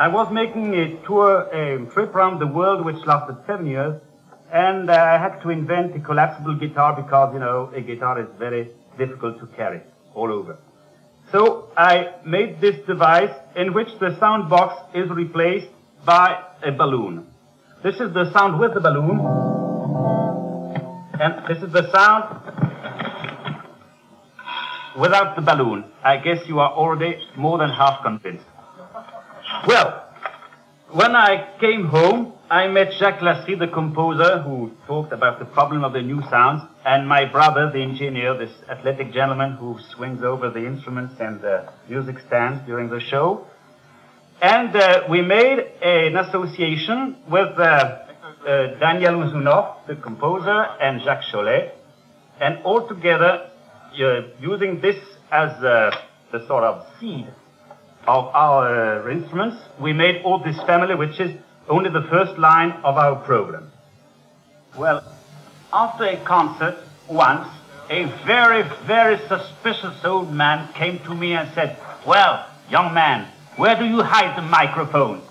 I was making a tour, a trip around the world which lasted seven years, and uh, I had to invent a collapsible guitar because, you know, a guitar is very difficult to carry all over. So I made this device in which the sound box is replaced by a balloon. This is the sound with the balloon, and this is the sound without the balloon. I guess you are already more than half convinced. Well, when I came home, I met Jacques Lasry, the composer, who talked about the problem of the new sounds, and my brother, the engineer, this athletic gentleman who swings over the instruments and the music stands during the show. And uh, we made an association with uh, uh, Daniel Ouzounoff, the composer, and Jacques Cholet, and all together, uh, using this as uh, the sort of seed of our uh, instruments, we made all this family, which is only the first line of our program. Well, after a concert, once, a very, very suspicious old man came to me and said, Well, young man, where do you hide the microphones?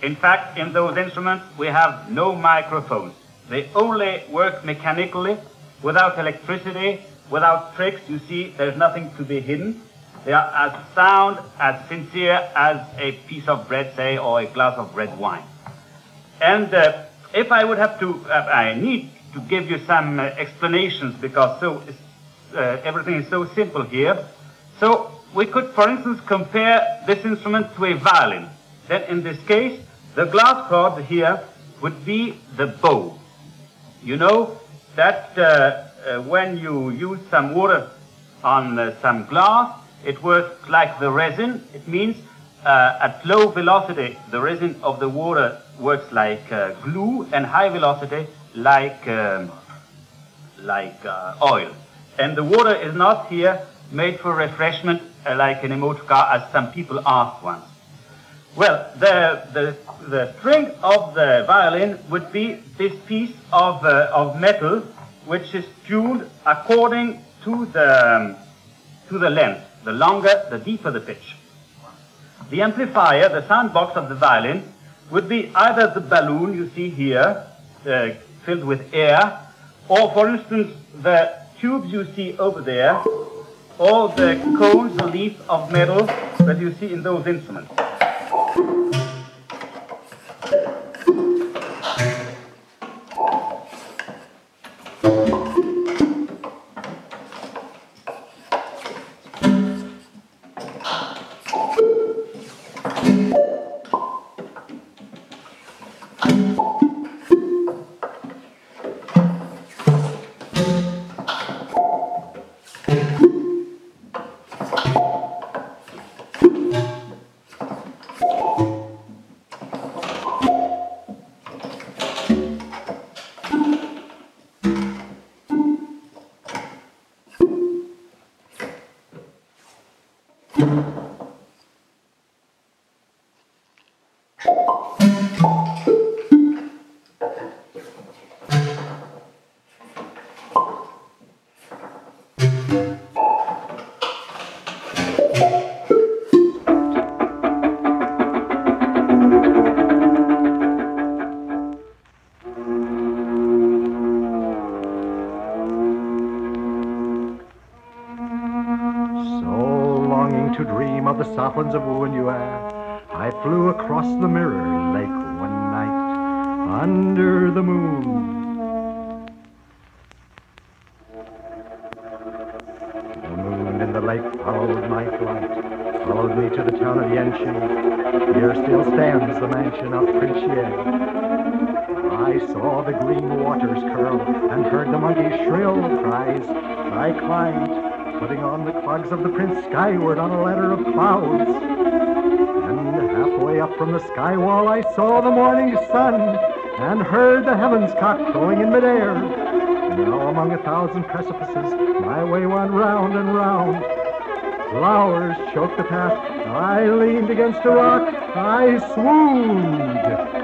In fact, in those instruments, we have no microphones. They only work mechanically, without electricity, without tricks. You see, there's nothing to be hidden. They are as sound, as sincere as a piece of bread, say, or a glass of red wine. And uh, if I would have to, uh, I need to give you some uh, explanations because so uh, everything is so simple here. So we could, for instance, compare this instrument to a violin. Then in this case, the glass cord here would be the bow. You know that uh, uh, when you use some water on some glass, it works like the resin. It means uh, at low velocity, the resin of the water works like uh, glue, and high velocity like um, like uh, oil. And the water is not here made for refreshment uh, like in a motor car, as some people asked once. Well, the, the, the string of the violin would be this piece of, uh, of metal which is tuned according to the, um, to the length. The longer, the deeper the pitch. The amplifier, the sound box of the violin, would be either the balloon you see here, uh, filled with air, or for instance, the tubes you see over there, or the cones or leaves of metal that you see in those instruments. Heard the monkey's shrill cries. I climbed putting on the clogs of the prince skyward on a ladder of clouds. And halfway up from the sky wall I saw the morning sun and heard the heavens cock crowing in midair. Now among a thousand precipices my way went round and round. Flowers choked the path. I leaned against a rock. I swooned.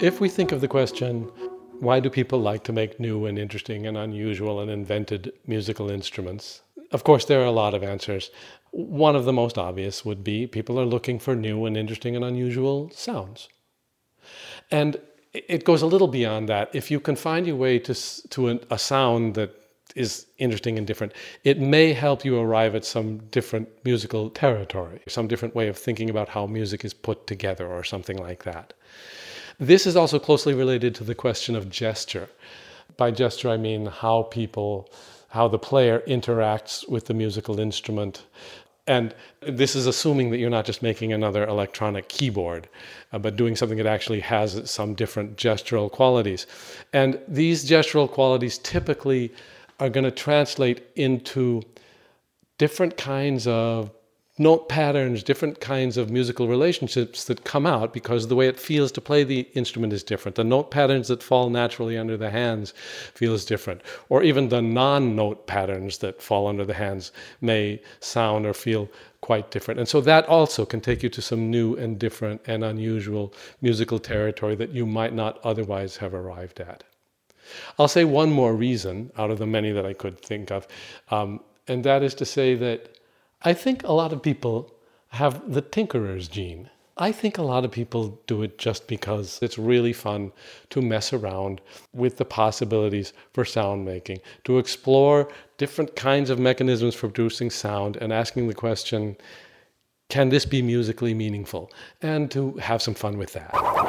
If we think of the question, why do people like to make new and interesting and unusual and invented musical instruments? Of course, there are a lot of answers. One of the most obvious would be people are looking for new and interesting and unusual sounds. And it goes a little beyond that. If you can find your way to, to an, a sound that is interesting and different, it may help you arrive at some different musical territory, some different way of thinking about how music is put together, or something like that. This is also closely related to the question of gesture. By gesture, I mean how people, how the player interacts with the musical instrument. And this is assuming that you're not just making another electronic keyboard, uh, but doing something that actually has some different gestural qualities. And these gestural qualities typically are going to translate into different kinds of note patterns, different kinds of musical relationships that come out because the way it feels to play the instrument is different. The note patterns that fall naturally under the hands feels different, or even the non-note patterns that fall under the hands may sound or feel quite different. And so that also can take you to some new and different and unusual musical territory that you might not otherwise have arrived at. I'll say one more reason out of the many that I could think of, um, and that is to say that I think a lot of people have the tinkerer's gene. I think a lot of people do it just because it's really fun to mess around with the possibilities for sound making, to explore different kinds of mechanisms for producing sound and asking the question, can this be musically meaningful? And to have some fun with that.